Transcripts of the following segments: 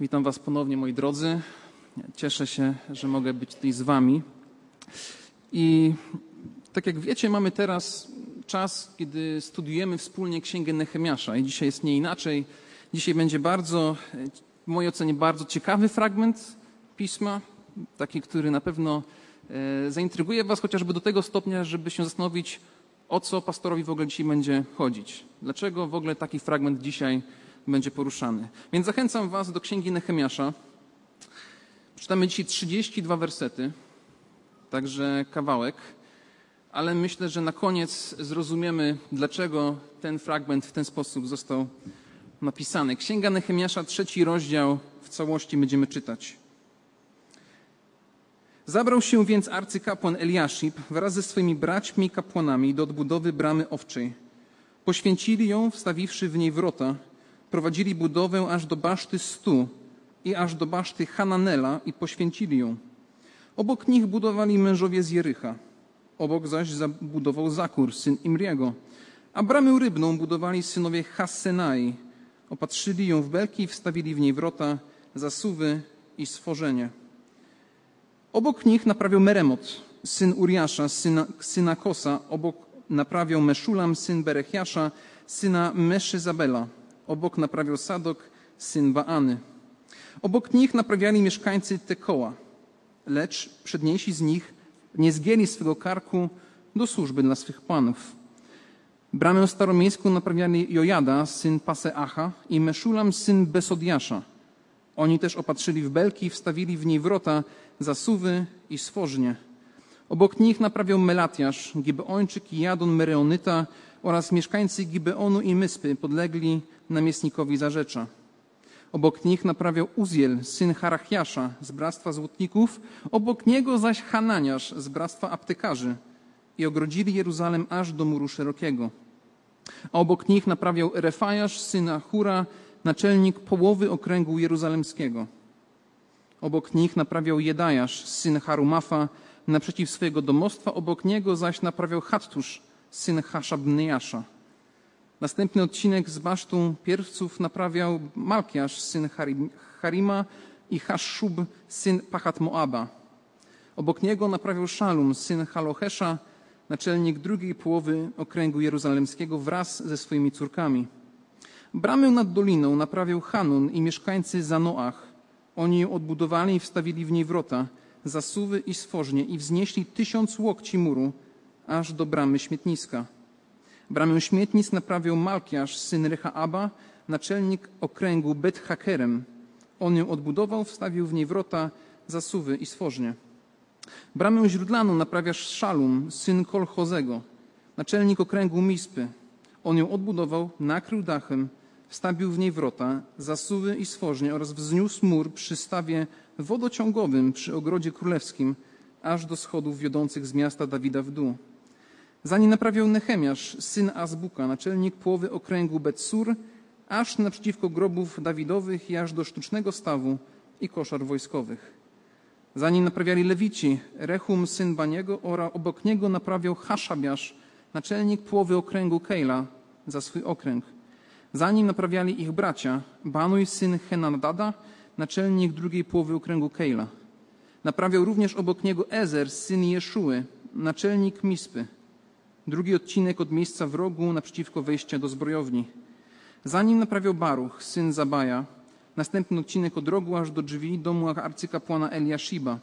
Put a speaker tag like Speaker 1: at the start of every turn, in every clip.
Speaker 1: Witam Was ponownie, moi drodzy. Cieszę się, że mogę być tutaj z Wami. I tak jak wiecie, mamy teraz czas, kiedy studiujemy wspólnie Księgę Nehemiasza i dzisiaj jest nie inaczej. Dzisiaj będzie bardzo, w mojej ocenie, bardzo ciekawy fragment pisma, taki, który na pewno e, zaintryguje Was chociażby do tego stopnia, żeby się zastanowić, o co pastorowi w ogóle dzisiaj będzie chodzić. Dlaczego w ogóle taki fragment dzisiaj będzie poruszany. Więc zachęcam Was do Księgi Nehemiasza. Czytamy dzisiaj 32 wersety, także kawałek, ale myślę, że na koniec zrozumiemy, dlaczego ten fragment w ten sposób został napisany. Księga Nehemiasza, trzeci rozdział, w całości będziemy czytać. Zabrał się więc arcykapłan Eliaszib wraz ze swoimi braćmi kapłanami do odbudowy bramy owczej. Poświęcili ją, wstawiwszy w niej wrota – prowadzili budowę aż do baszty Stu i aż do baszty Hananela i poświęcili ją. Obok nich budowali mężowie z Jericha. Obok zaś zabudował Zakur, syn Imriego. A bramę rybną budowali synowie Hassenai. Opatrzyli ją w belki i wstawili w niej wrota, zasuwy i stworzenie. Obok nich naprawiał Meremot, syn Uriasza, syna, syna Kosa. Obok naprawiał Meszulam, syn Berechiasza, syna Meszyzabela. Obok naprawiał Sadok, syn Baany. Obok nich naprawiali mieszkańcy Tekoła, lecz przedniejsi z nich nie zgięli swego karku do służby dla swych panów. Bramę staromiejską naprawiali Jojada, syn Paseacha i Meszulam, syn Besodiasza. Oni też opatrzyli w belki i wstawili w niej wrota, zasuwy i swożnie. Obok nich naprawiał Melatiasz, Gibeończyk i Jadon Mereonyta oraz mieszkańcy Gibeonu i Myspy podlegli namiestnikowi Zarzecza. Obok nich naprawiał Uziel, syn Harachiasza z bractwa złotników, obok niego zaś Hananiasz z bractwa aptekarzy i ogrodzili Jeruzalem aż do muru szerokiego. A obok nich naprawiał Refajasz, syn Hura, naczelnik połowy okręgu jeruzalemskiego. Obok nich naprawiał Jedajasz, syn Harumafa, naprzeciw swojego domostwa, obok niego zaś naprawiał Hattusz, syn Hashabnyjasza. Następny odcinek z basztu pierwców naprawiał Malkiasz, syn Harima i Haszub, syn Pachat Moaba. Obok niego naprawiał Szalum, syn Halochesza, naczelnik drugiej połowy okręgu jeruzalemskiego wraz ze swoimi córkami. Bramę nad doliną naprawiał Hanun i mieszkańcy Zanoach. Oni ją odbudowali i wstawili w niej wrota, zasuwy i stworznie i wznieśli tysiąc łokci muru, aż do bramy śmietniska. Bramę śmietnic naprawiał Malkiasz, syn Rehaaba, naczelnik okręgu Bet Hakerem. On ją odbudował, wstawił w niej wrota, zasuwy i stworznie. Bramę źródlaną naprawia Szalum, syn Kolchozego, naczelnik okręgu Mispy. On ją odbudował, nakrył dachem, wstawił w niej wrota, zasuwy i stworznie oraz wzniósł mur przy stawie wodociągowym przy ogrodzie królewskim, aż do schodów wiodących z miasta Dawida w dół. Zanim naprawiał Nehemiasz, syn Azbuka, naczelnik połowy okręgu Betsur, aż naprzeciwko grobów Dawidowych i aż do sztucznego stawu i koszar wojskowych. Zanim naprawiali Lewici, Rechum, syn Baniego, oraz obok niego naprawiał Haszabiasz, naczelnik połowy okręgu Kejla, za swój okręg. Zanim naprawiali ich bracia, Banuj, syn Henadada, naczelnik drugiej połowy okręgu Kejla. Naprawiał również obok niego Ezer, syn Jeszuły, naczelnik Mispy. Drugi odcinek od miejsca w rogu naprzeciwko wejścia do zbrojowni. Zanim naprawiał Baruch, syn Zabaja, następny odcinek od rogu aż do drzwi domu arcykapłana Eliashiba.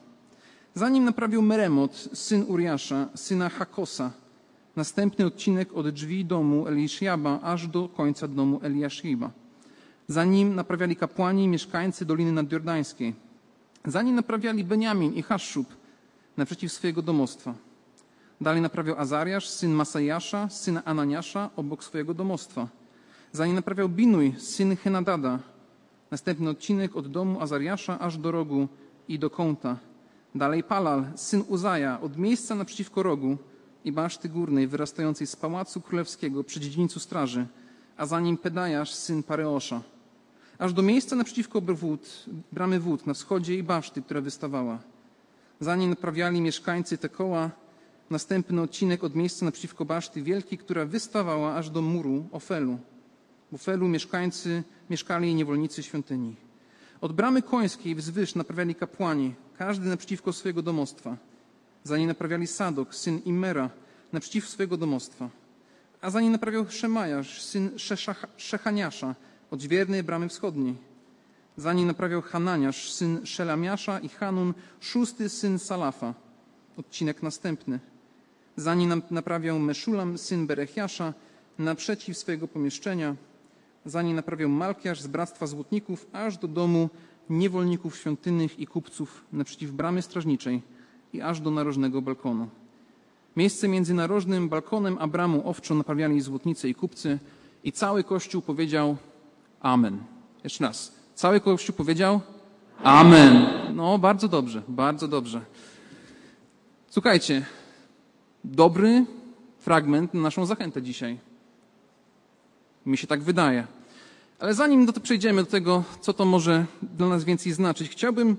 Speaker 1: Zanim naprawił Meremot, syn Uriasza, syna Hakosa, następny odcinek od drzwi domu Elishiaba aż do końca domu Eliashiba. Zanim naprawiali kapłani mieszkańcy Doliny Nadjordańskiej. Zanim naprawiali Beniamin i Haszub naprzeciw swojego domostwa. Dalej naprawiał Azariasz, syn Masajasza, syna Ananiasza, obok swojego domostwa. Zanim naprawiał Binuj, syn Henadada. Następny odcinek od domu Azariasza aż do rogu i do kąta. Dalej Palal, syn Uzaja, od miejsca naprzeciwko rogu i baszty górnej wyrastającej z pałacu królewskiego przy dziedzińcu straży, a za nim Pedajasz, syn Pareosza. Aż do miejsca naprzeciwko wód, bramy wód na wschodzie i baszty, która wystawała. Zanim naprawiali mieszkańcy te koła, następny odcinek od miejsca naprzeciwko baszty wielkiej, która wystawała aż do muru Ofelu. W Ofelu mieszkańcy mieszkali niewolnicy świątyni. Od bramy końskiej wzwyż naprawiali kapłani, każdy naprzeciwko swojego domostwa. Za nie naprawiali Sadok, syn Imera, naprzeciw swojego domostwa. A za nie naprawiał Szemajasz, syn Szeszach- Szechaniasza, odźwiernej bramy wschodniej. Za nie naprawiał Hananiasz, syn Szelamiasza i Hanun, szósty syn Salafa. Odcinek następny. Za nie nam- naprawiał Meszulam, syn Berechiasza, naprzeciw swojego pomieszczenia. Za nie naprawiał Malkiasz z bractwa złotników, aż do domu niewolników świątynnych i kupców naprzeciw bramy strażniczej i aż do narożnego balkonu. Miejsce między narożnym balkonem a bramą owczą naprawiali złotnicy i kupcy i cały Kościół powiedział Amen. Jeszcze raz. Cały Kościół powiedział Amen. No, bardzo dobrze, bardzo dobrze. Słuchajcie, dobry fragment na naszą zachętę dzisiaj. Mi się tak wydaje. Ale zanim do przejdziemy do tego, co to może dla nas więcej znaczyć, chciałbym,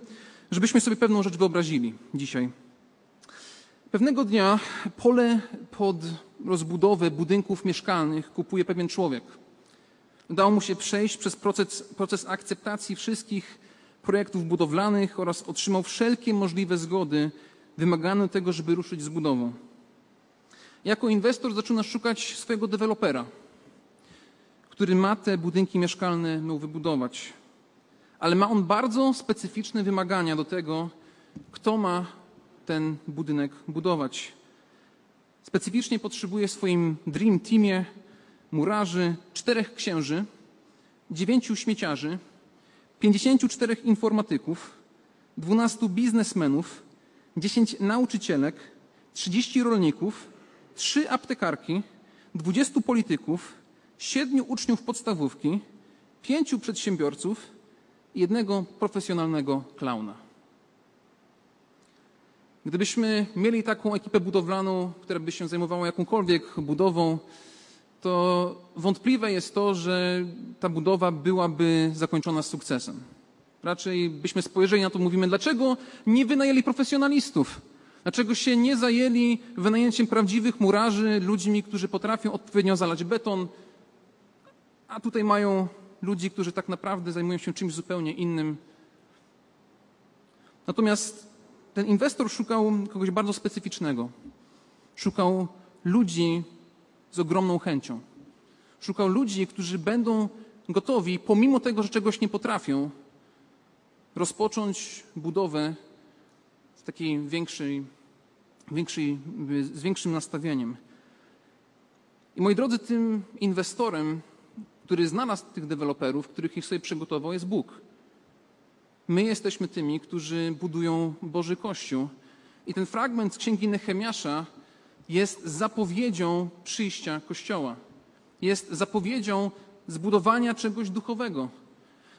Speaker 1: żebyśmy sobie pewną rzecz wyobrazili dzisiaj. Pewnego dnia pole pod rozbudowę budynków mieszkalnych kupuje pewien człowiek. Udało mu się przejść przez proces, proces akceptacji wszystkich projektów budowlanych oraz otrzymał wszelkie możliwe zgody wymagane do tego, żeby ruszyć z budową. Jako inwestor zaczyna szukać swojego dewelopera, który ma te budynki mieszkalne miał wybudować. Ale ma on bardzo specyficzne wymagania do tego, kto ma ten budynek budować. Specyficznie potrzebuje w swoim Dream Teamie murarzy, czterech księży, dziewięciu śmieciarzy, 54 informatyków, 12 biznesmenów, 10 nauczycielek, 30 rolników, 3 aptekarki, 20 polityków, 7 uczniów podstawówki, 5 przedsiębiorców i jednego profesjonalnego klauna. Gdybyśmy mieli taką ekipę budowlaną, która by się zajmowała jakąkolwiek budową, to wątpliwe jest to, że ta budowa byłaby zakończona z sukcesem. Raczej byśmy spojrzeli na to, mówimy, dlaczego nie wynajęli profesjonalistów? Dlaczego się nie zajęli wynajęciem prawdziwych murarzy, ludźmi, którzy potrafią odpowiednio zalać beton, a tutaj mają ludzi, którzy tak naprawdę zajmują się czymś zupełnie innym. Natomiast ten inwestor szukał kogoś bardzo specyficznego. Szukał ludzi z ogromną chęcią. Szukał ludzi, którzy będą gotowi, pomimo tego, że czegoś nie potrafią, rozpocząć budowę takiej większej, większej, z większym nastawieniem. I moi drodzy, tym inwestorem, który znalazł tych deweloperów, których ich sobie przygotował, jest Bóg. My jesteśmy tymi, którzy budują Boży Kościół. I ten fragment z księgi Nehemiasza jest zapowiedzią przyjścia Kościoła. Jest zapowiedzią zbudowania czegoś duchowego.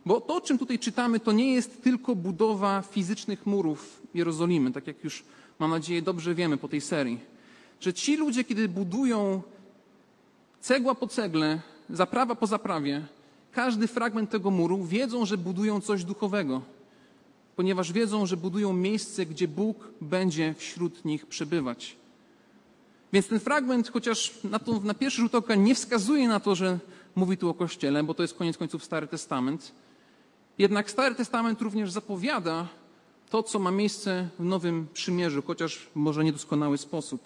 Speaker 1: Bo to, o czym tutaj czytamy, to nie jest tylko budowa fizycznych murów Jerozolimy, tak jak już mam nadzieję dobrze wiemy po tej serii. Że ci ludzie, kiedy budują cegła po cegle, zaprawa po zaprawie, każdy fragment tego muru, wiedzą, że budują coś duchowego, ponieważ wiedzą, że budują miejsce, gdzie Bóg będzie wśród nich przebywać. Więc ten fragment, chociaż na, to, na pierwszy rzut oka nie wskazuje na to, że mówi tu o Kościele, bo to jest koniec końców Stary Testament, jednak Stary Testament również zapowiada to, co ma miejsce w Nowym Przymierzu, chociaż może niedoskonały sposób.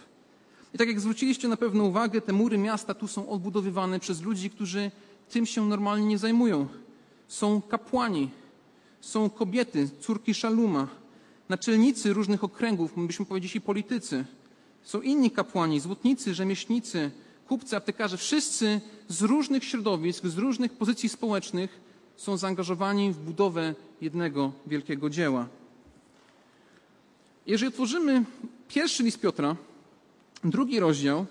Speaker 1: I tak jak zwróciliście na pewno uwagę, te mury miasta tu są odbudowywane przez ludzi, którzy tym się normalnie nie zajmują. Są kapłani, są kobiety, córki Szaluma, naczelnicy różnych okręgów, byśmy powiedzieli politycy. Są inni kapłani, złotnicy, rzemieślnicy, kupcy, aptekarze. Wszyscy z różnych środowisk, z różnych pozycji społecznych są zaangażowani w budowę jednego wielkiego dzieła. Jeżeli otworzymy pierwszy list Piotra, drugi rozdział,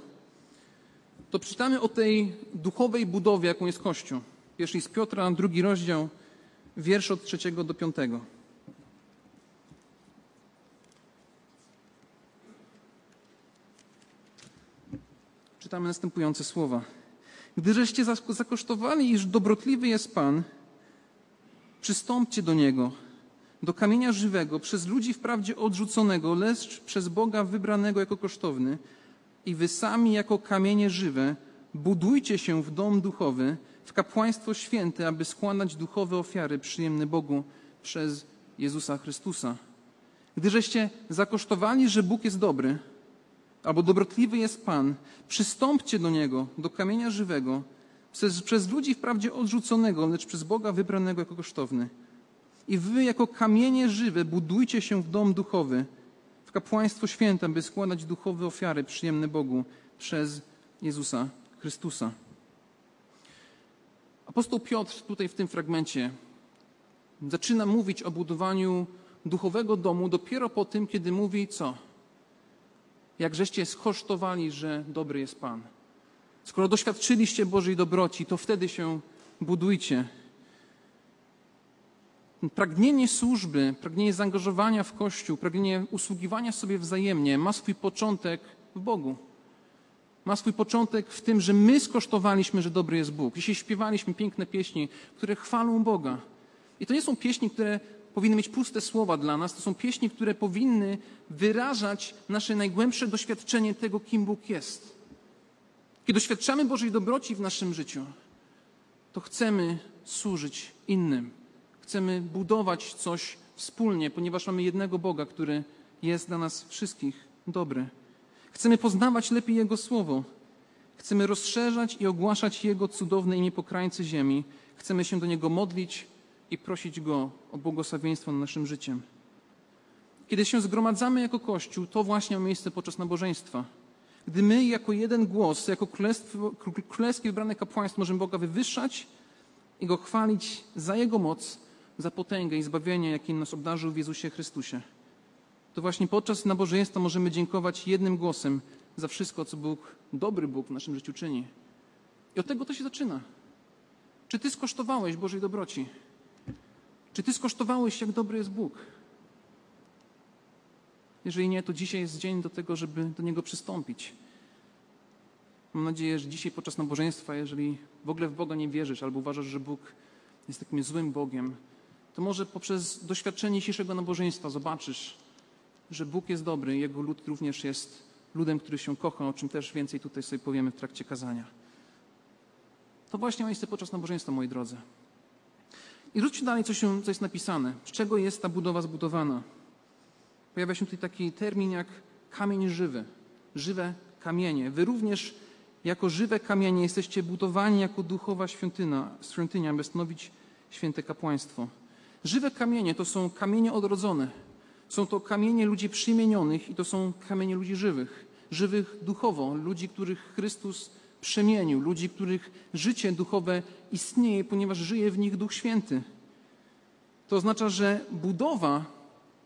Speaker 1: to przeczytamy o tej duchowej budowie, jaką jest Kościół. Pierwszy list Piotra, drugi rozdział, wiersz od trzeciego do piątego. Czytamy następujące słowa. Gdyżeście zakosztowali, iż dobrotliwy jest Pan, przystąpcie do Niego, do kamienia żywego, przez ludzi wprawdzie odrzuconego, lecz przez Boga wybranego jako kosztowny, i wy sami jako kamienie żywe budujcie się w dom duchowy, w kapłaństwo święte, aby składać duchowe ofiary przyjemne Bogu przez Jezusa Chrystusa. Gdyżeście zakosztowali, że Bóg jest dobry, albo dobrotliwy jest Pan, przystąpcie do Niego, do kamienia żywego, przez, ludzi wprawdzie odrzuconego, lecz przez Boga wybranego jako kosztowny. I wy jako kamienie żywe budujcie się w dom duchowy, w kapłaństwo święte, by składać duchowe ofiary przyjemne Bogu przez Jezusa Chrystusa. Apostoł Piotr tutaj w tym fragmencie zaczyna mówić o budowaniu duchowego domu dopiero po tym, kiedy mówi co? Jakżeście skosztowali, że dobry jest Pan. Skoro doświadczyliście Bożej dobroci, to wtedy się budujcie. Pragnienie służby, pragnienie zaangażowania w Kościół, pragnienie usługiwania sobie wzajemnie ma swój początek w Bogu. Ma swój początek w tym, że my skosztowaliśmy, że dobry jest Bóg. Dzisiaj śpiewaliśmy piękne pieśni, które chwalą Boga. I to nie są pieśni, które powinny mieć puste słowa dla nas, to są pieśni, które powinny wyrażać nasze najgłębsze doświadczenie tego, kim Bóg jest. Kiedy doświadczamy Bożej dobroci w naszym życiu, to chcemy służyć innym. Chcemy budować coś wspólnie, ponieważ mamy jednego Boga, który jest dla nas wszystkich dobry. Chcemy poznawać lepiej Jego Słowo. Chcemy rozszerzać i ogłaszać Jego cudowne imię po krańcy ziemi. Chcemy się do Niego modlić i prosić Go o błogosławieństwo nad naszym życiem. Kiedy się zgromadzamy jako Kościół, to właśnie ma miejsce podczas nabożeństwa. Gdy my jako jeden głos, jako królewskie wybrane kapłaństwo możemy Boga wywyższać i Go chwalić za Jego moc, za potęgę i zbawienie, jakim nas obdarzył w Jezusie Chrystusie. To właśnie podczas nabożeństwa możemy dziękować jednym głosem za wszystko, co Bóg, dobry Bóg w naszym życiu czyni. I od tego to się zaczyna. Czy Ty skosztowałeś Bożej dobroci? Czy Ty skosztowałeś, jak dobry jest Bóg? Jeżeli nie, to dzisiaj jest dzień do tego, żeby do Niego przystąpić. Mam nadzieję, że dzisiaj podczas nabożeństwa, jeżeli w ogóle w Boga nie wierzysz albo uważasz, że Bóg jest takim złym Bogiem, to może poprzez doświadczenie dzisiejszego nabożeństwa zobaczysz, że Bóg jest dobry Jego lud również jest ludem, który się kocha, o czym też więcej tutaj sobie powiemy w trakcie kazania. To właśnie ma miejsce podczas nabożeństwa, moi drodzy. I rzućcie dalej, co, się, co jest napisane. Z czego jest ta budowa zbudowana? Pojawia się tutaj taki termin jak kamień żywy. Żywe kamienie. Wy również jako żywe kamienie jesteście budowani jako duchowa świątynia, świątynia by stanowić święte kapłaństwo. Żywe kamienie to są kamienie odrodzone. Są to kamienie ludzi przymienionych i to są kamienie ludzi żywych. Żywych duchowo, ludzi, których Chrystus przemienił, ludzi, których życie duchowe istnieje, ponieważ żyje w nich Duch Święty. To oznacza, że budowa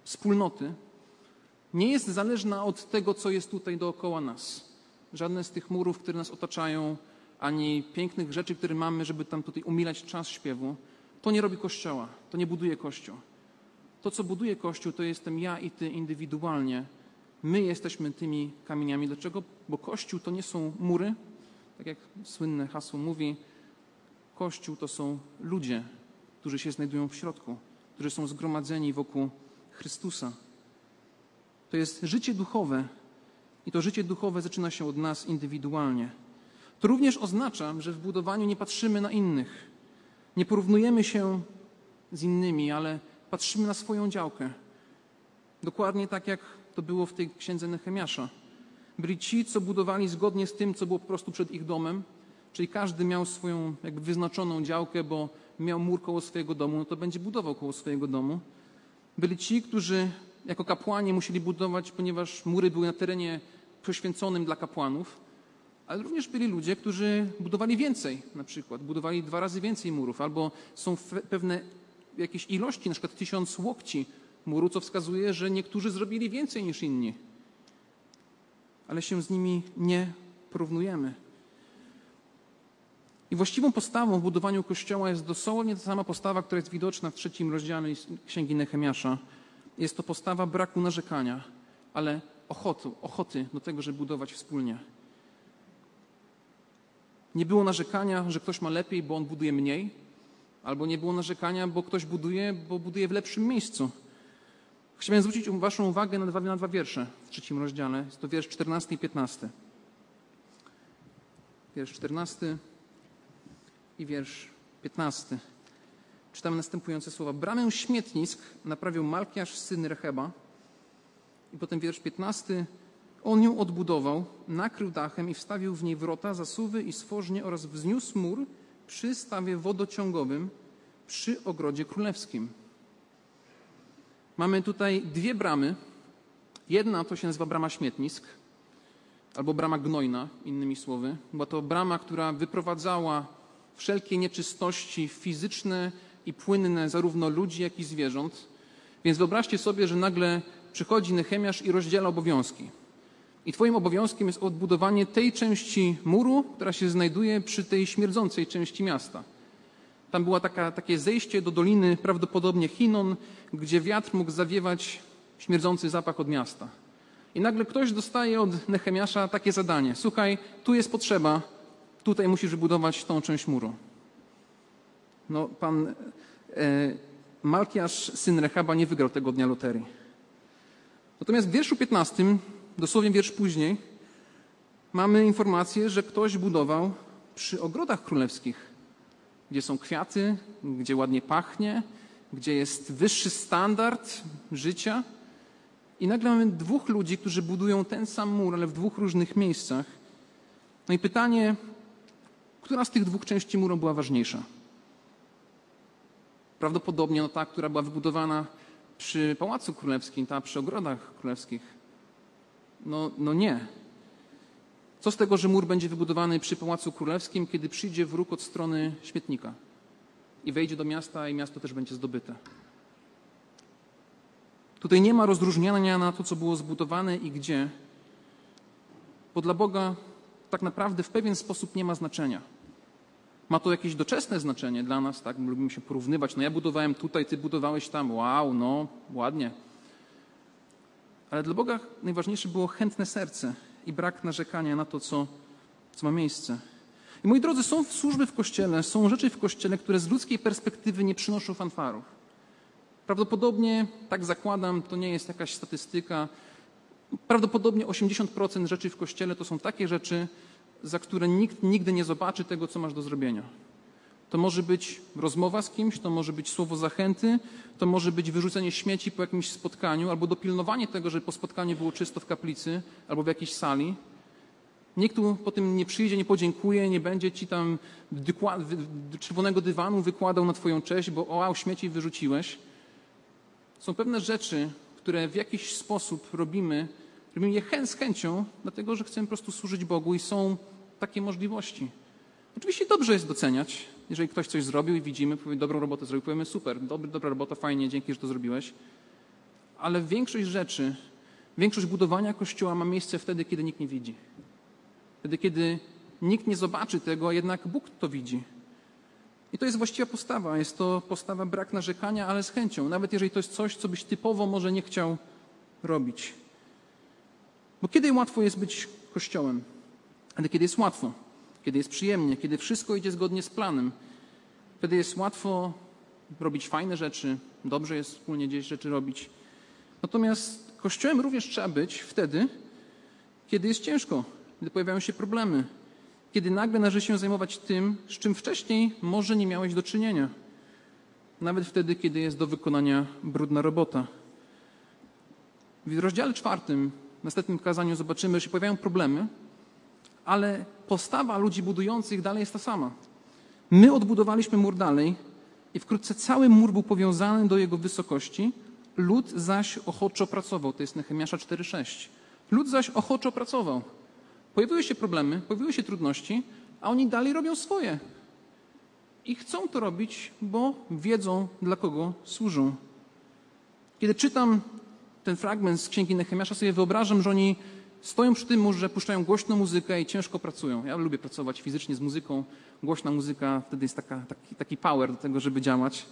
Speaker 1: wspólnoty nie jest zależna od tego, co jest tutaj dookoła nas. Żadne z tych murów, które nas otaczają, ani pięknych rzeczy, które mamy, żeby tam tutaj umilać czas śpiewu, to nie robi Kościoła, to nie buduje Kościół. To, co buduje Kościół, to jestem ja i ty indywidualnie. My jesteśmy tymi kamieniami. Dlaczego? Bo Kościół to nie są mury, tak jak słynne hasło mówi. Kościół to są ludzie, którzy się znajdują w środku, którzy są zgromadzeni wokół Chrystusa. To jest życie duchowe i to życie duchowe zaczyna się od nas indywidualnie. To również oznacza, że w budowaniu nie patrzymy na innych. Nie porównujemy się z innymi, ale patrzymy na swoją działkę. Dokładnie tak, jak to było w tej księdze Nehemiasza. Byli ci, co budowali zgodnie z tym, co było po prostu przed ich domem, czyli każdy miał swoją jakby wyznaczoną działkę, bo miał mur koło swojego domu, no to będzie budował koło swojego domu. Byli ci, którzy jako kapłani musieli budować, ponieważ mury były na terenie poświęconym dla kapłanów, ale również byli ludzie, którzy budowali więcej, na przykład budowali dwa razy więcej murów, albo są pewne jakieś ilości, na przykład tysiąc łokci muru, co wskazuje, że niektórzy zrobili więcej niż inni. Ale się z nimi nie porównujemy. I właściwą postawą w budowaniu kościoła jest dosłownie ta sama postawa, która jest widoczna w trzecim rozdziale Księgi Nehemiasza. Jest to postawa braku narzekania, ale ochoty, ochoty do tego, żeby budować wspólnie. Nie było narzekania, że ktoś ma lepiej, bo on buduje mniej, albo nie było narzekania, bo ktoś buduje, bo buduje w lepszym miejscu. Chciałem zwrócić Waszą uwagę na dwa, na dwa wiersze w trzecim rozdziale. Jest to wiersz 14 i 15. Wiersz 14 i wiersz 15. czytamy następujące słowa. Bramę śmietnisk naprawił Malkiasz, syn Recheba. I potem wiersz 15. On ją odbudował, nakrył dachem i wstawił w niej wrota, zasuwy i stworznie oraz wzniósł mur przy stawie wodociągowym przy ogrodzie królewskim. Mamy tutaj dwie bramy. Jedna to się nazywa brama śmietnisk, albo brama gnojna, innymi słowy. Była to brama, która wyprowadzała wszelkie nieczystości fizyczne i płynne zarówno ludzi, jak i zwierząt. Więc wyobraźcie sobie, że nagle przychodzi Nehemiasz i rozdziela obowiązki. I Twoim obowiązkiem jest odbudowanie tej części muru, która się znajduje przy tej śmierdzącej części miasta. Tam było takie zejście do doliny, prawdopodobnie Chinon, gdzie wiatr mógł zawiewać śmierdzący zapach od miasta. I nagle ktoś dostaje od Nehemiasza takie zadanie: Słuchaj, tu jest potrzeba, tutaj musisz wybudować tą część muru. No, pan e, Malkiasz, syn Rechaba, nie wygrał tego dnia loterii. Natomiast w wierszu 15, dosłownie wiersz później, mamy informację, że ktoś budował przy ogrodach królewskich, gdzie są kwiaty, gdzie ładnie pachnie, gdzie jest wyższy standard życia. I nagle mamy dwóch ludzi, którzy budują ten sam mur, ale w dwóch różnych miejscach. No i pytanie, która z tych dwóch części muru była ważniejsza? Prawdopodobnie no ta, która była wybudowana przy Pałacu Królewskim, ta przy ogrodach królewskich. No, no nie. Co z tego, że mur będzie wybudowany przy Pałacu Królewskim, kiedy przyjdzie wróg od strony śmietnika i wejdzie do miasta i miasto też będzie zdobyte? Tutaj nie ma rozróżniania na to, co było zbudowane i gdzie, bo dla Boga tak naprawdę w pewien sposób nie ma znaczenia. Ma to jakieś doczesne znaczenie dla nas, tak? Lubimy się porównywać. No ja budowałem tutaj, ty budowałeś tam. Wow, no ładnie. Ale dla Boga najważniejsze było chętne serce i brak narzekania na to, co, co ma miejsce. I moi drodzy, są służby w kościele, są rzeczy w kościele, które z ludzkiej perspektywy nie przynoszą fanfarów. Prawdopodobnie, tak zakładam, to nie jest jakaś statystyka. Prawdopodobnie 80% rzeczy w kościele to są takie rzeczy, za które nikt nigdy nie zobaczy tego, co masz do zrobienia. To może być rozmowa z kimś, to może być słowo zachęty, to może być wyrzucenie śmieci po jakimś spotkaniu, albo dopilnowanie tego, żeby po spotkaniu było czysto w kaplicy albo w jakiejś sali. Nikt tu po tym nie przyjdzie, nie podziękuje, nie będzie ci tam czerwonego dywanu wykładał na twoją cześć, bo o, śmieci wyrzuciłeś. Są pewne rzeczy, które w jakiś sposób robimy, robimy je z chęcią, dlatego że chcemy po prostu służyć Bogu i są takie możliwości. Oczywiście dobrze jest doceniać, jeżeli ktoś coś zrobił i widzimy, powie, dobrą robotę zrobił, powiemy super, dobry, dobra robota, fajnie, dzięki, że to zrobiłeś. Ale większość rzeczy, większość budowania kościoła ma miejsce wtedy, kiedy nikt nie widzi. Wtedy, kiedy nikt nie zobaczy tego, a jednak Bóg to widzi. I to jest właściwa postawa. Jest to postawa brak narzekania, ale z chęcią. Nawet jeżeli to jest coś, co byś typowo może nie chciał robić. Bo kiedy łatwo jest być kościołem? Ale kiedy jest łatwo, kiedy jest przyjemnie, kiedy wszystko idzie zgodnie z planem, wtedy jest łatwo robić fajne rzeczy, dobrze jest wspólnie gdzieś rzeczy robić. Natomiast kościołem również trzeba być wtedy, kiedy jest ciężko, kiedy pojawiają się problemy, kiedy nagle należy się zajmować tym, z czym wcześniej może nie miałeś do czynienia. Nawet wtedy, kiedy jest do wykonania brudna robota. W rozdziale czwartym, w następnym kazaniu zobaczymy, że się pojawiają problemy, ale postawa ludzi budujących dalej jest ta sama. My odbudowaliśmy mur dalej i wkrótce cały mur był powiązany do jego wysokości, lud zaś ochoczo pracował. To jest Nehemiasza 4,6. Lud zaś ochoczo pracował. Pojawiły się problemy, pojawiły się trudności, a oni dalej robią swoje. I chcą to robić, bo wiedzą, dla kogo służą. Kiedy czytam ten fragment z księgi Nehemiasza, sobie wyobrażam, że oni stoją przy tym murze, puszczają głośną muzykę i ciężko pracują. Ja lubię pracować fizycznie z muzyką. Głośna muzyka wtedy jest taka, taki, taki power do tego, żeby działać.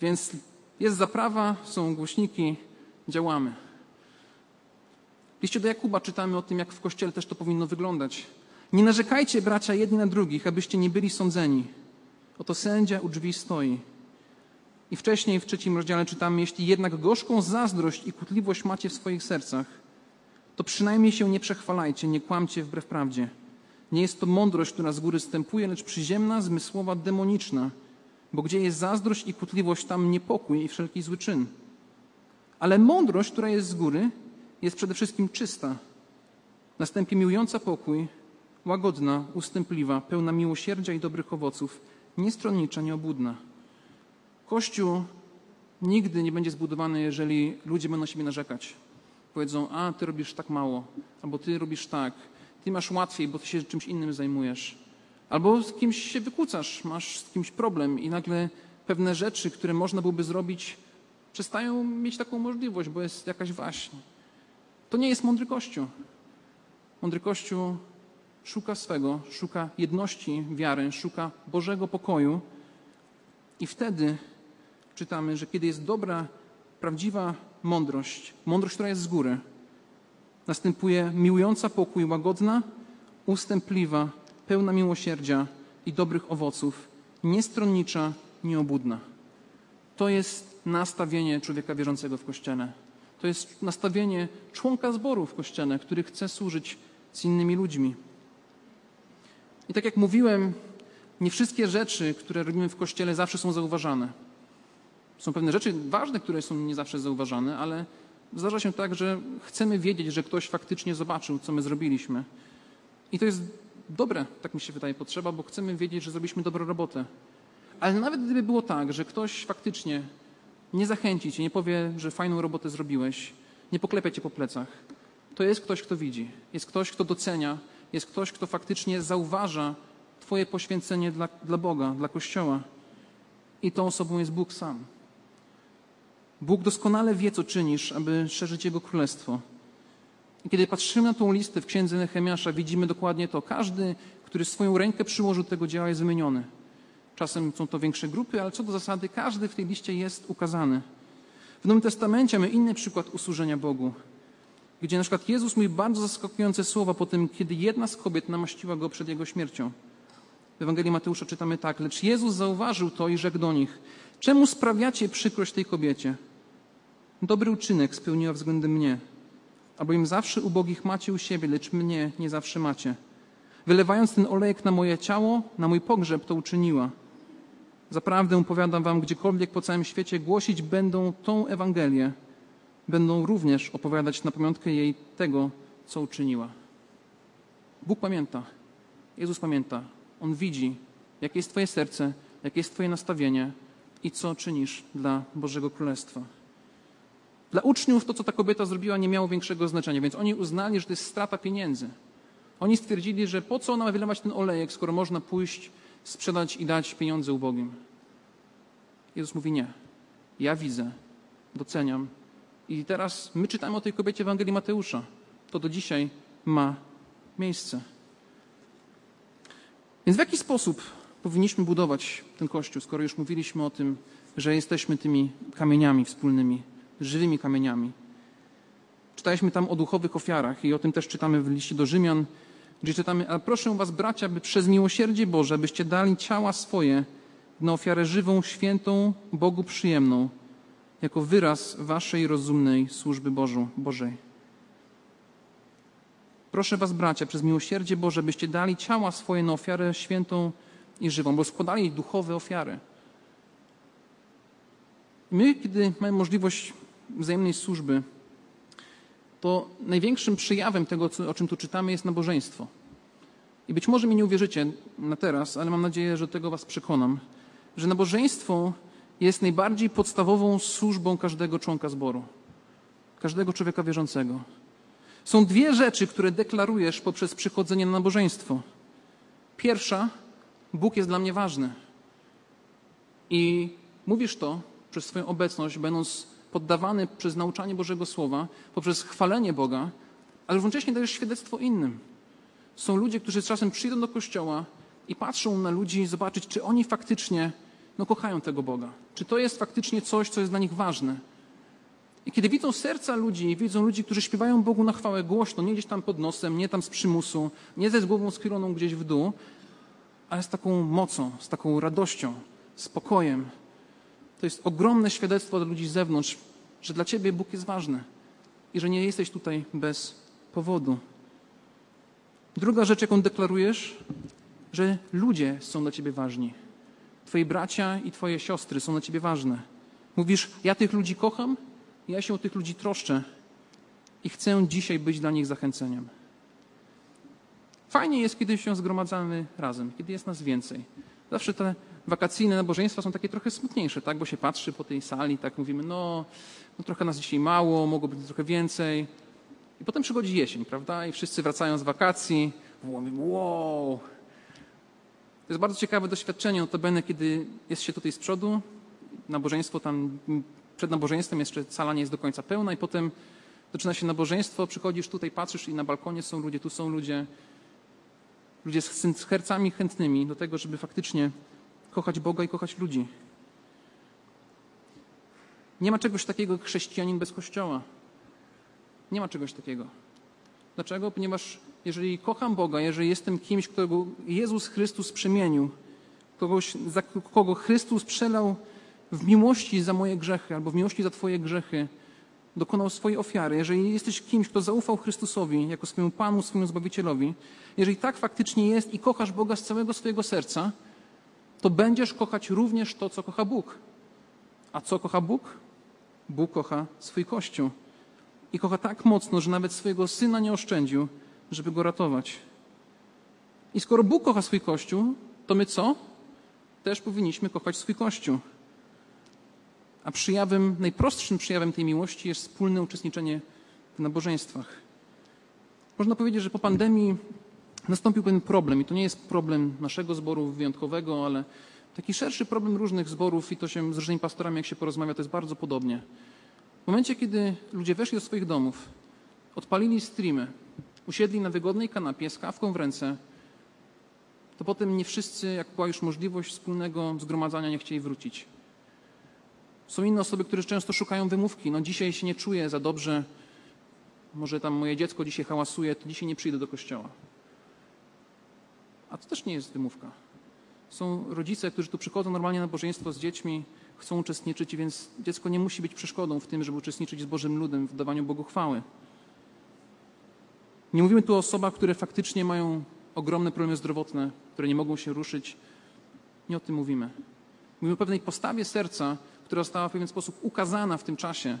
Speaker 1: Więc jest zaprawa, są głośniki, działamy. W liście do Jakuba czytamy o tym, jak w kościele też to powinno wyglądać. Nie narzekajcie, bracia, jedni na drugich, abyście nie byli sądzeni. Oto sędzia u drzwi stoi. I wcześniej w trzecim rozdziale czytamy, jeśli jednak gorzką zazdrość i kutliwość macie w swoich sercach, to przynajmniej się nie przechwalajcie, nie kłamcie wbrew prawdzie. Nie jest to mądrość, która z góry stępuje, lecz przyziemna, zmysłowa, demoniczna. bo gdzie jest zazdrość i kłótliwość, tam niepokój i wszelki zły czyn. Ale mądrość, która jest z góry, jest przede wszystkim czysta, następnie miłująca pokój, łagodna, ustępliwa, pełna miłosierdzia i dobrych owoców, niestronnicza, nieobudna. Kościół nigdy nie będzie zbudowany, jeżeli ludzie będą siebie narzekać. Powiedzą, a ty robisz tak mało, albo ty robisz tak, ty masz łatwiej, bo ty się czymś innym zajmujesz. Albo z kimś się wykłócasz, masz z kimś problem i nagle pewne rzeczy, które można byłoby zrobić, przestają mieć taką możliwość, bo jest jakaś waśń. To nie jest mądry Kościół. Mądry Kościół szuka swego, szuka jedności wiary, szuka Bożego pokoju i wtedy czytamy, że kiedy jest dobra, prawdziwa mądrość, mądrość, która jest z góry, następuje miłująca pokój, łagodna, ustępliwa, pełna miłosierdzia i dobrych owoców, niestronnicza, nieobudna. To jest nastawienie człowieka wierzącego w Kościele. To jest nastawienie członka zboru w Kościele, który chce służyć z innymi ludźmi. I tak jak mówiłem, nie wszystkie rzeczy, które robimy w Kościele, zawsze są zauważane. Są pewne rzeczy ważne, które są nie zawsze zauważane, ale zdarza się tak, że chcemy wiedzieć, że ktoś faktycznie zobaczył, co my zrobiliśmy. I to jest dobre, tak mi się wydaje, potrzeba, bo chcemy wiedzieć, że zrobiliśmy dobrą robotę. Ale nawet gdyby było tak, że ktoś faktycznie nie zachęci cię, nie powie, że fajną robotę zrobiłeś, nie poklepia cię po plecach, to jest ktoś, kto widzi, jest ktoś, kto docenia, jest ktoś, kto faktycznie zauważa Twoje poświęcenie dla, dla Boga, dla Kościoła. I tą osobą jest Bóg sam. Bóg doskonale wie, co czynisz, aby szerzyć Jego królestwo. I kiedy patrzymy na tą listę w księdze Nehemiasza, widzimy dokładnie to. Każdy, który swoją rękę przyłożył do tego dzieła, jest wymieniony. Czasem są to większe grupy, ale co do zasady, każdy w tej liście jest ukazany. W Nowym Testamencie mamy inny przykład usłużenia Bogu, gdzie na przykład Jezus mówi bardzo zaskakujące słowa po tym, kiedy jedna z kobiet namaściła go przed jego śmiercią. W Ewangelii Mateusza czytamy tak, lecz Jezus zauważył to i rzekł do nich, czemu sprawiacie przykrość tej kobiecie? Dobry uczynek spełniła względem mnie, albowiem zawsze ubogich macie u siebie, lecz mnie nie zawsze macie. Wylewając ten olejek na moje ciało, na mój pogrzeb to uczyniła. Zaprawdę powiadam wam, gdziekolwiek po całym świecie głosić będą tą Ewangelię, będą również opowiadać na pamiątkę jej tego, co uczyniła. Bóg pamięta, Jezus pamięta, On widzi, jakie jest Twoje serce, jakie jest Twoje nastawienie i co czynisz dla Bożego Królestwa. Dla uczniów to, co ta kobieta zrobiła, nie miało większego znaczenia, więc oni uznali, że to jest strata pieniędzy. Oni stwierdzili, że po co ona ma wylewać ten olejek, skoro można pójść, sprzedać i dać pieniądze ubogim. Jezus mówi nie. Ja widzę, doceniam. I teraz my czytamy o tej kobiecie w Ewangelii Mateusza. To do dzisiaj ma miejsce. Więc w jaki sposób powinniśmy budować ten kościół, skoro już mówiliśmy o tym, że jesteśmy tymi kamieniami wspólnymi, żywymi kamieniami? Czytaliśmy tam o duchowych ofiarach i o tym też czytamy w liście do Rzymian, gdzie czytamy, a proszę was bracia, by przez miłosierdzie Boże, byście dali ciała swoje na ofiarę żywą, świętą, Bogu przyjemną, jako wyraz waszej rozumnej służby Bożu, Bożej. Proszę was bracia, przez miłosierdzie Boże, byście dali ciała swoje na ofiarę świętą i żywą, bo składali duchowe ofiary. My, kiedy mamy możliwość wzajemnej służby, to największym przejawem tego, o czym tu czytamy, jest nabożeństwo. I być może mi nie uwierzycie na teraz, ale mam nadzieję, że tego Was przekonam, że nabożeństwo jest najbardziej podstawową służbą każdego członka zboru, każdego człowieka wierzącego. Są dwie rzeczy, które deklarujesz poprzez przychodzenie na nabożeństwo. Pierwsza, Bóg jest dla mnie ważny. I mówisz to przez swoją obecność, będąc poddawany przez nauczanie Bożego Słowa, poprzez chwalenie Boga, ale równocześnie dajesz świadectwo innym. Są ludzie, którzy czasem przyjdą do kościoła i patrzą na ludzi, zobaczyć, czy oni faktycznie no, kochają tego Boga. Czy to jest faktycznie coś, co jest dla nich ważne. I kiedy widzą serca ludzi, widzą ludzi, którzy śpiewają Bogu na chwałę głośno, nie gdzieś tam pod nosem, nie tam z przymusu, nie ze głową schyloną gdzieś w dół, ale z taką mocą, z taką radością, spokojem, to jest ogromne świadectwo dla ludzi z zewnątrz, że dla Ciebie Bóg jest ważny i że nie jesteś tutaj bez powodu. Druga rzecz, jaką deklarujesz, że ludzie są dla Ciebie ważni. Twoi bracia i Twoje siostry są dla Ciebie ważne. Mówisz, ja tych ludzi kocham, ja się o tych ludzi troszczę i chcę dzisiaj być dla nich zachęceniem. Fajnie jest, kiedy się zgromadzamy razem, kiedy jest nas więcej. Zawsze te wakacyjne nabożeństwa są takie trochę smutniejsze, tak? Bo się patrzy po tej sali, tak mówimy, no, no trochę nas dzisiaj mało, mogło być trochę więcej. I potem przychodzi jesień, prawda? I wszyscy wracają z wakacji, mówimy, wow. To jest bardzo ciekawe doświadczenie, notabene, kiedy jest się tutaj z przodu, nabożeństwo tam, przed nabożeństwem jeszcze sala nie jest do końca pełna i potem zaczyna się nabożeństwo, przychodzisz tutaj, patrzysz i na balkonie są ludzie, tu są ludzie, ludzie z sercami chętnymi do tego, żeby faktycznie kochać Boga i kochać ludzi. Nie ma czegoś takiego jak chrześcijanin bez kościoła. Nie ma czegoś takiego. Dlaczego? Ponieważ jeżeli kocham Boga, jeżeli jestem kimś, którego Jezus Chrystus przemienił, kogoś, za kogo Chrystus przelał w miłości za moje grzechy albo w miłości za Twoje grzechy, dokonał swojej ofiary, jeżeli jesteś kimś, kto zaufał Chrystusowi jako swojemu Panu, swojemu Zbawicielowi, jeżeli tak faktycznie jest i kochasz Boga z całego swojego serca, to będziesz kochać również to, co kocha Bóg. A co kocha Bóg? Bóg kocha swój Kościół. I kocha tak mocno, że nawet swojego Syna nie oszczędził, żeby go ratować. I skoro Bóg kocha swój Kościół, to my co? Też powinniśmy kochać swój Kościół. A przyjawem, najprostszym przyjawem tej miłości jest wspólne uczestniczenie w nabożeństwach. Można powiedzieć, że po pandemii nastąpił pewien problem i to nie jest problem naszego zboru wyjątkowego, ale taki szerszy problem różnych zborów i to się z różnymi pastorami, jak się porozmawia, to jest bardzo podobnie. W momencie, kiedy ludzie weszli do swoich domów, odpalili streamy, usiedli na wygodnej kanapie z kawką w ręce, to potem nie wszyscy, jak była już możliwość wspólnego zgromadzania, nie chcieli wrócić. Są inne osoby, które często szukają wymówki. No dzisiaj się nie czuję za dobrze, może tam moje dziecko dzisiaj hałasuje, to dzisiaj nie przyjdę do kościoła. A to też nie jest wymówka. Są rodzice, którzy tu przychodzą normalnie na bożeństwo z dziećmi, chcą uczestniczyć, więc dziecko nie musi być przeszkodą w tym, żeby uczestniczyć z Bożym ludem w dawaniu Bogu chwały. Nie mówimy tu o osobach, które faktycznie mają ogromne problemy zdrowotne, które nie mogą się ruszyć. Nie o tym mówimy. Mówimy o pewnej postawie serca, która została w pewien sposób ukazana w tym czasie.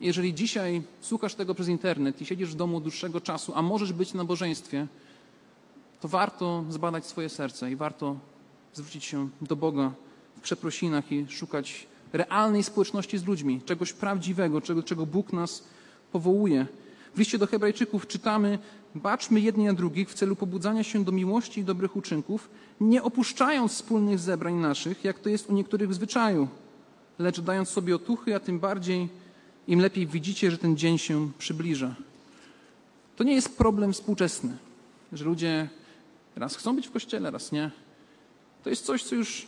Speaker 1: Jeżeli dzisiaj słuchasz tego przez internet i siedzisz w domu dłuższego czasu, a możesz być na nabożeństwie, to warto zbadać swoje serce i warto zwrócić się do Boga w przeprosinach i szukać realnej społeczności z ludźmi, czegoś prawdziwego, czego, czego Bóg nas powołuje. W liście do Hebrajczyków czytamy: Baczmy jedni na drugich w celu pobudzania się do miłości i dobrych uczynków, nie opuszczając wspólnych zebrań naszych, jak to jest u niektórych w zwyczaju, lecz dając sobie otuchy, a tym bardziej im lepiej widzicie, że ten dzień się przybliża. To nie jest problem współczesny, że ludzie raz chcą być w kościele, raz nie. To jest coś, co już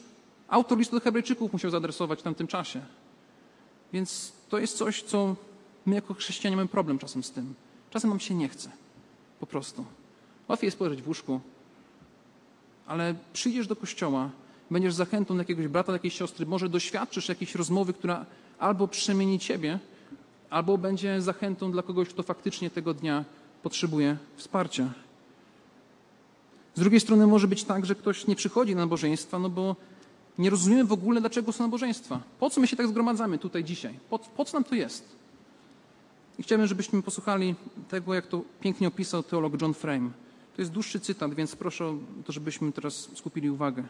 Speaker 1: autor listu do Hebrajczyków musiał zaadresować w tamtym czasie. Więc to jest coś, co my jako chrześcijanie mamy problem czasem z tym. Czasem nam się nie chce. Po prostu. Łatwiej jest poleżeć w łóżku, ale przyjdziesz do kościoła, będziesz zachętą jakiegoś brata, jakiejś siostry, może doświadczysz jakiejś rozmowy, która albo przemieni ciebie, albo będzie zachętą dla kogoś, kto faktycznie tego dnia potrzebuje wsparcia. Z drugiej strony może być tak, że ktoś nie przychodzi na nabożeństwa, no bo nie rozumiemy w ogóle, dlaczego są nabożeństwa. Po co my się tak zgromadzamy tutaj dzisiaj? Po, po co nam to jest? I chciałbym, żebyśmy posłuchali tego, jak to pięknie opisał teolog John Frame. To jest dłuższy cytat, więc proszę o to, żebyśmy teraz skupili uwagę.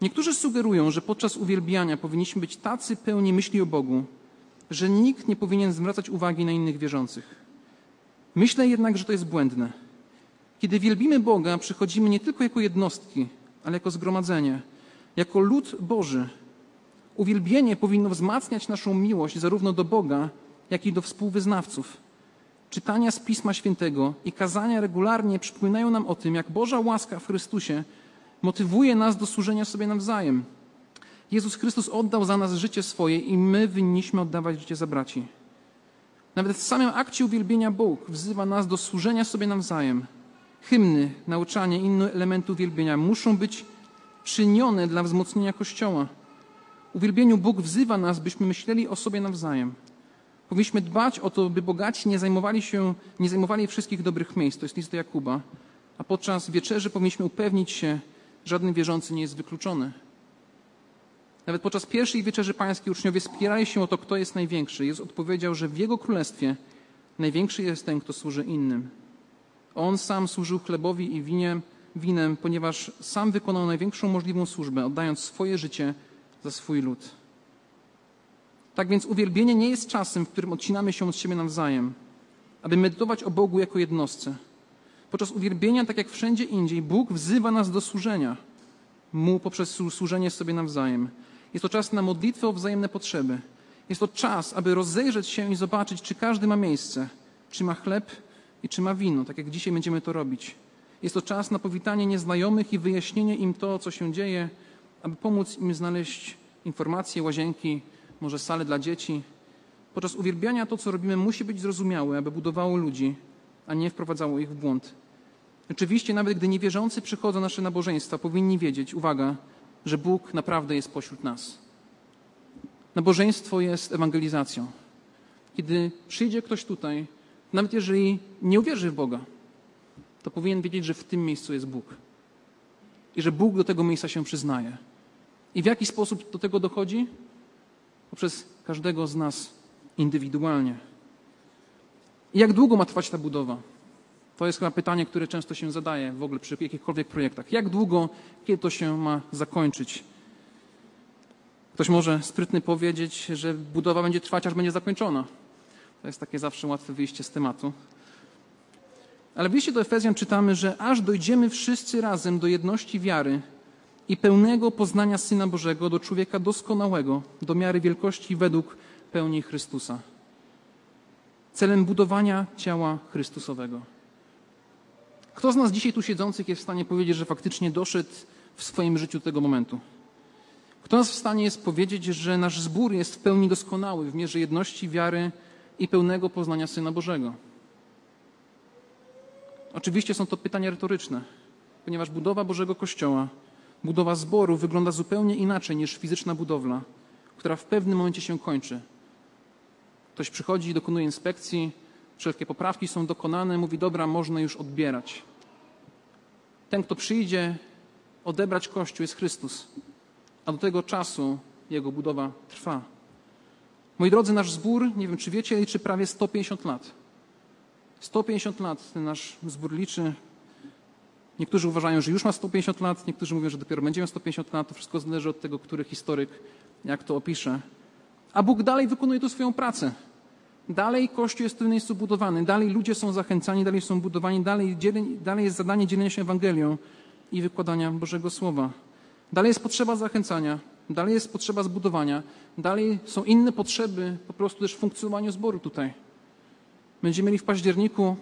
Speaker 1: Niektórzy sugerują, że podczas uwielbiania powinniśmy być tacy pełni myśli o Bogu, że nikt nie powinien zwracać uwagi na innych wierzących. Myślę jednak, że to jest błędne. Kiedy wielbimy Boga, przychodzimy nie tylko jako jednostki, ale jako zgromadzenie, jako lud Boży. Uwielbienie powinno wzmacniać naszą miłość zarówno do Boga, jak i do współwyznawców. Czytania z Pisma Świętego i kazania regularnie przypominają nam o tym, jak Boża łaska w Chrystusie motywuje nas do służenia sobie nawzajem. Jezus Chrystus oddał za nas życie swoje i my winniśmy oddawać życie za braci. Nawet w samym akcie uwielbienia Bóg wzywa nas do służenia sobie nawzajem. Hymny, nauczanie, inne elementy uwielbienia muszą być czynione dla wzmocnienia Kościoła. Uwielbieniu Bóg wzywa nas, byśmy myśleli o sobie nawzajem. Powinniśmy dbać o to, by bogaci nie zajmowali się, nie zajmowali wszystkich dobrych miejsc. To jest list do Jakuba. A podczas wieczerzy powinniśmy upewnić się, że żaden wierzący nie jest wykluczony. Nawet podczas pierwszej wieczerzy pańskiej uczniowie spierali się o to, kto jest największy. Jezus odpowiedział, że w Jego królestwie największy jest ten, kto służy innym. On sam służył chlebowi i winie, winem, ponieważ sam wykonał największą możliwą służbę, oddając swoje życie za swój lud. Tak więc uwielbienie nie jest czasem, w którym odcinamy się od siebie nawzajem, aby medytować o Bogu jako jednostce. Podczas uwielbienia, tak jak wszędzie indziej, Bóg wzywa nas do służenia Mu poprzez służenie sobie nawzajem. Jest to czas na modlitwę o wzajemne potrzeby. Jest to czas, aby rozejrzeć się i zobaczyć, czy każdy ma miejsce, czy ma chleb i czy ma wino, tak jak dzisiaj będziemy to robić. Jest to czas na powitanie nieznajomych i wyjaśnienie im to, co się dzieje, aby pomóc im znaleźć informacje, łazienki, może sale dla dzieci. Podczas uwielbiania to, co robimy, musi być zrozumiałe, aby budowało ludzi, a nie wprowadzało ich w błąd. Oczywiście, nawet gdy niewierzący przychodzą na nasze nabożeństwa, powinni wiedzieć, uwaga, że Bóg naprawdę jest pośród nas. Nabożeństwo jest ewangelizacją. Kiedy przyjdzie ktoś tutaj, nawet jeżeli nie uwierzy w Boga, to powinien wiedzieć, że w tym miejscu jest Bóg. I że Bóg do tego miejsca się przyznaje. I w jaki sposób do tego dochodzi? Poprzez każdego z nas indywidualnie. I jak długo ma trwać ta budowa? To jest chyba pytanie, które często się zadaje w ogóle przy jakichkolwiek projektach. Jak długo, kiedy to się ma zakończyć? Ktoś może sprytny powiedzieć, że budowa będzie trwać, aż będzie zakończona. To jest takie zawsze łatwe wyjście z tematu. Ale w liście do Efezjan czytamy, że aż dojdziemy wszyscy razem do jedności wiary i pełnego poznania Syna Bożego, do człowieka doskonałego, do miary wielkości według pełni Chrystusa. Celem budowania ciała Chrystusowego. Kto z nas dzisiaj tu siedzących jest w stanie powiedzieć, że faktycznie doszedł w swoim życiu tego momentu? Kto nas w stanie jest powiedzieć, że nasz zbór jest w pełni doskonały w mierze jedności wiary i pełnego poznania Syna Bożego? Oczywiście są to pytania retoryczne, ponieważ budowa Bożego Kościoła, budowa zboru wygląda zupełnie inaczej niż fizyczna budowla, która w pewnym momencie się kończy. Ktoś przychodzi, dokonuje inspekcji, wszelkie poprawki są dokonane, mówi: Dobra, można już odbierać. Ten, kto przyjdzie odebrać Kościół, jest Chrystus, a do tego czasu jego budowa trwa. Moi drodzy, nasz zbór, nie wiem czy wiecie, liczy prawie 150 lat. 150 lat ten nasz zbór liczy. Niektórzy uważają, że już ma 150 lat, niektórzy mówią, że dopiero będzie miał 150 lat. To wszystko zależy od tego, który historyk jak to opisze. A Bóg dalej wykonuje tu swoją pracę. Dalej Kościół jest w tym miejscu budowany, dalej ludzie są zachęcani, dalej są budowani, dalej, dalej jest zadanie dzielenia się Ewangelią i wykładania Bożego Słowa. Dalej jest potrzeba zachęcania, dalej jest potrzeba zbudowania, dalej są inne potrzeby po prostu też w funkcjonowaniu zboru tutaj. Będziemy mieli w październiku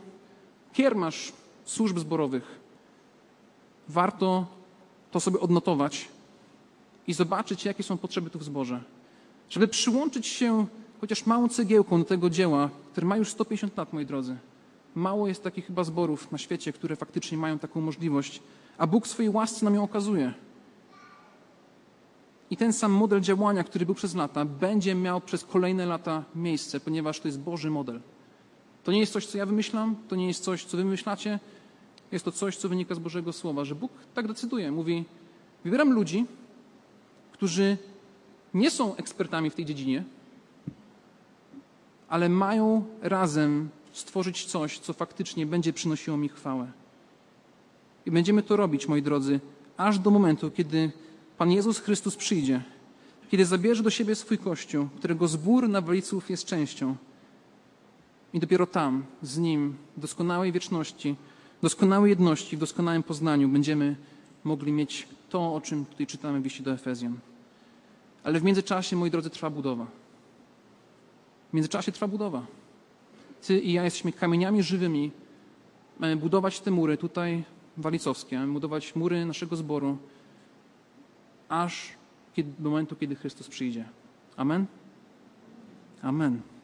Speaker 1: kiermasz służb zborowych. Warto to sobie odnotować i zobaczyć, jakie są potrzeby tu w zborze. Żeby przyłączyć się chociaż małą cegiełką do tego dzieła, które ma już 150 lat, moi drodzy. Mało jest takich chyba zborów na świecie, które faktycznie mają taką możliwość, a Bóg swojej łasce nam ją okazuje. I ten sam model działania, który był przez lata, będzie miał przez kolejne lata miejsce, ponieważ to jest Boży model. To nie jest coś, co ja wymyślam, to nie jest coś, co wy wymyślacie. Jest to coś, co wynika z Bożego Słowa, że Bóg tak decyduje. Mówi, wybieram ludzi, którzy nie są ekspertami w tej dziedzinie, ale mają razem stworzyć coś, co faktycznie będzie przynosiło mi chwałę. I będziemy to robić, moi drodzy, aż do momentu, kiedy Pan Jezus Chrystus przyjdzie, kiedy zabierze do siebie swój Kościół, którego zbór nawalców jest częścią. I dopiero tam, z Nim, w doskonałej wieczności, doskonałej jedności, w doskonałym poznaniu będziemy mogli mieć to, o czym tutaj czytamy w liście do Efezjan. Ale w międzyczasie, moi drodzy, trwa budowa. W międzyczasie trwa budowa. Ty i ja jesteśmy kamieniami żywymi. Mamy budować te mury tutaj walicowskie, mamy budować mury naszego zboru, aż do momentu, kiedy Chrystus przyjdzie. Amen? Amen.